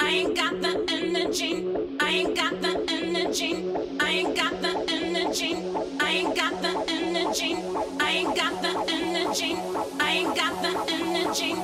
I ain't got the energy. I ain't got the energy. I ain't got the energy. I ain't got the energy. I ain't got the energy. I ain't got the energy.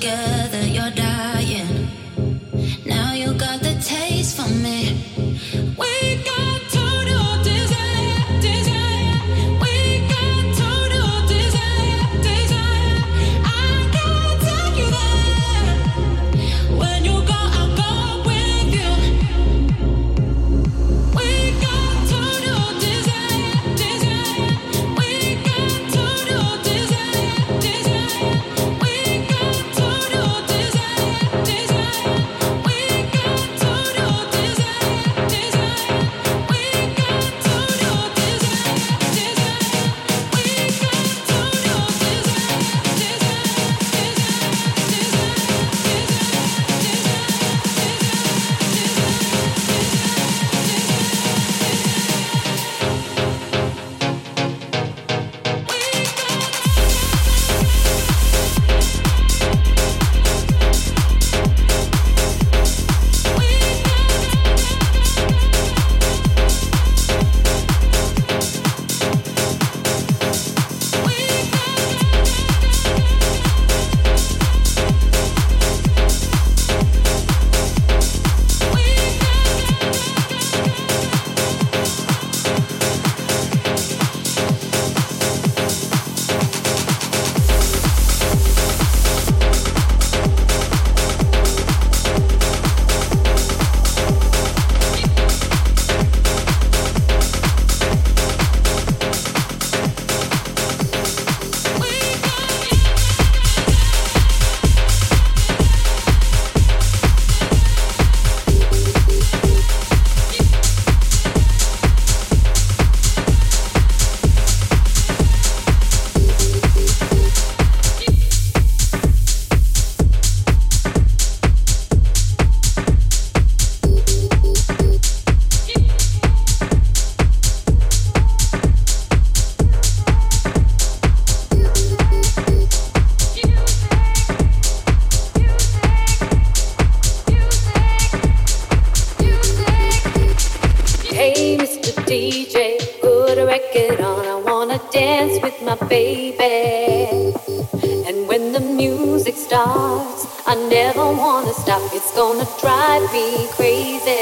Good. And when the music starts, I never wanna stop. It's gonna drive me crazy.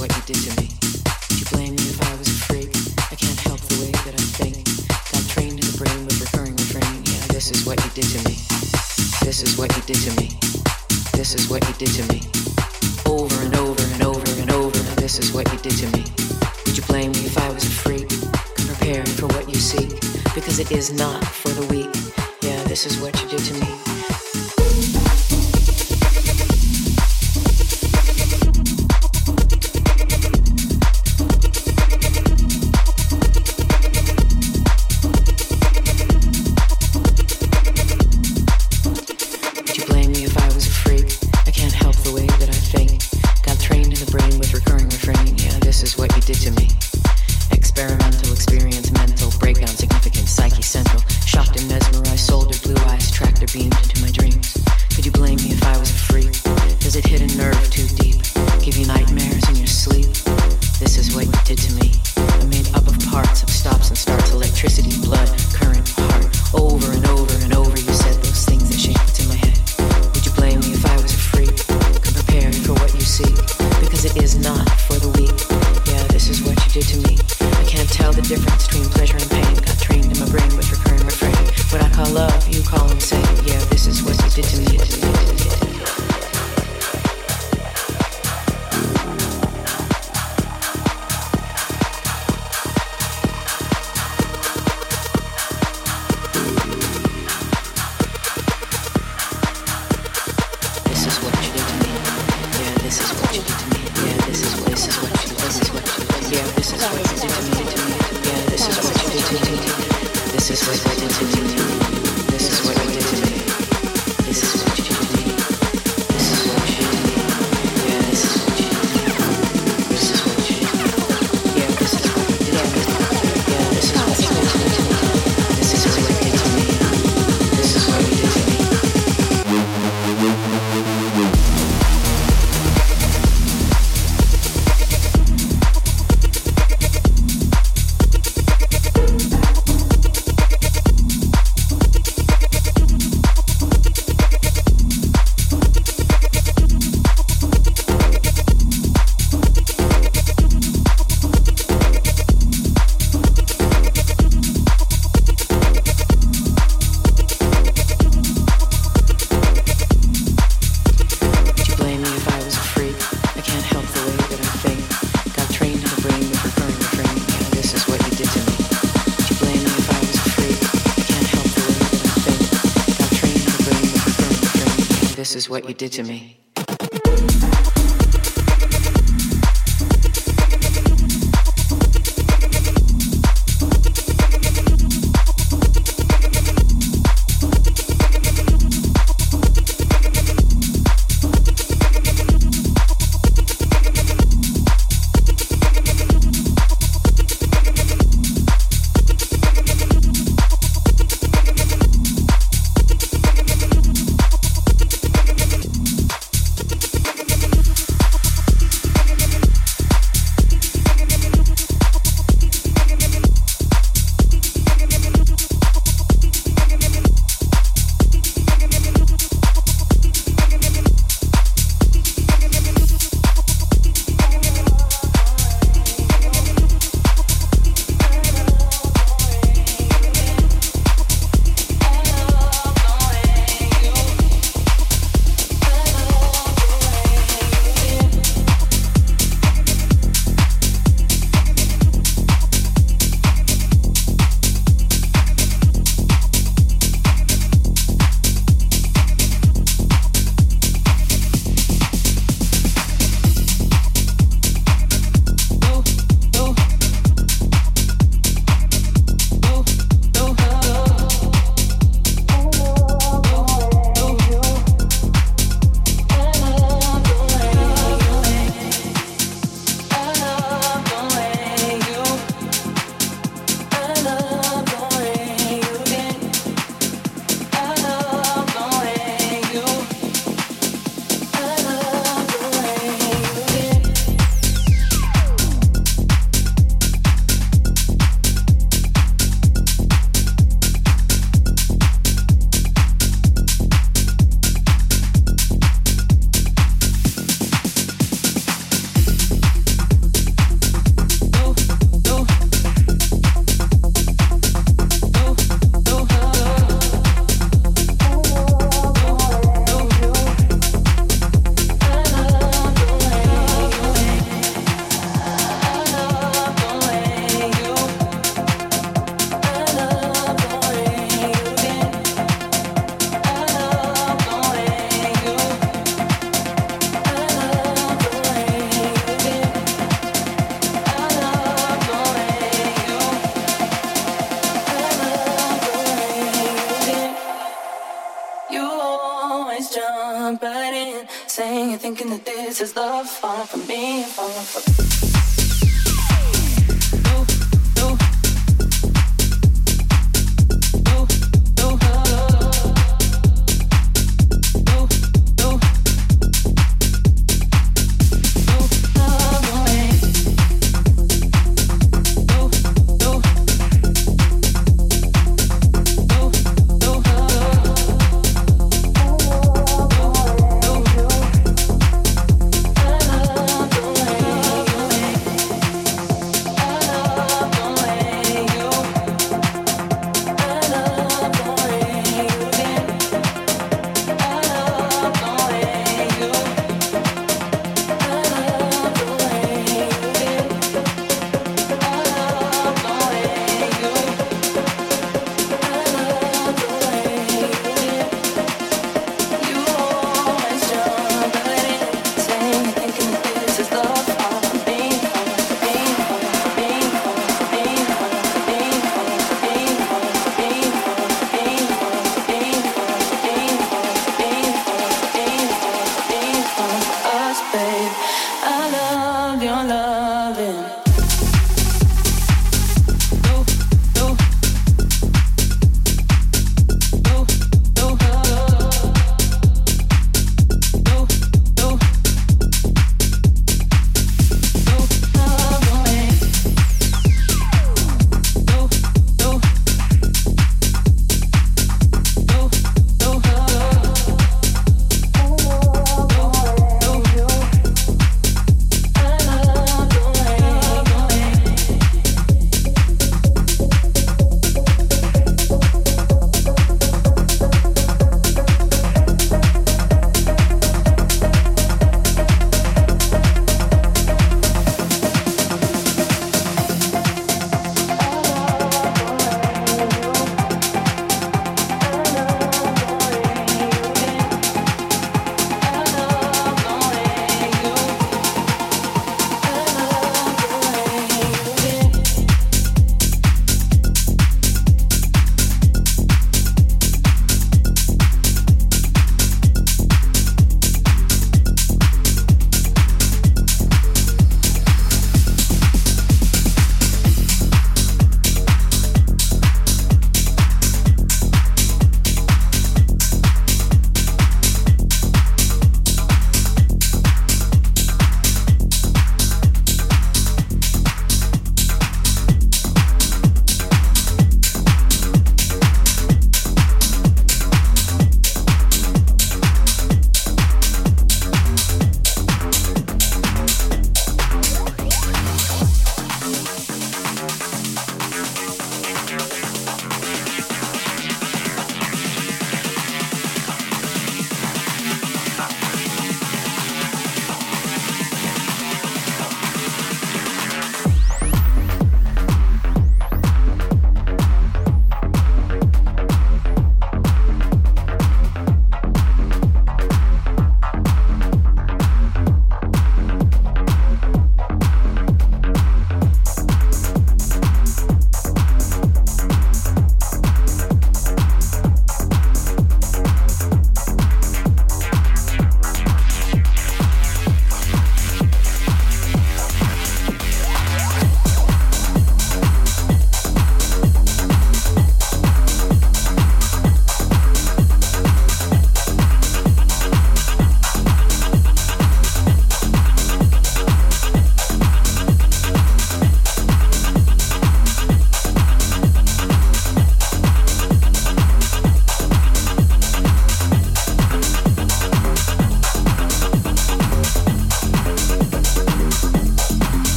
what you did to me. Would you blame me if I was a freak? I can't help the way that I think. Got trained in the brain with recurring refrain. Yeah, this is what you did to me. This is what you did to me. This is what you did to me. Over and over and over and over. This is what you did to me. Would you blame me if I was a freak? Come for what you seek, because it is not for the weak. Yeah, this is what you did to me. This is what you did to me.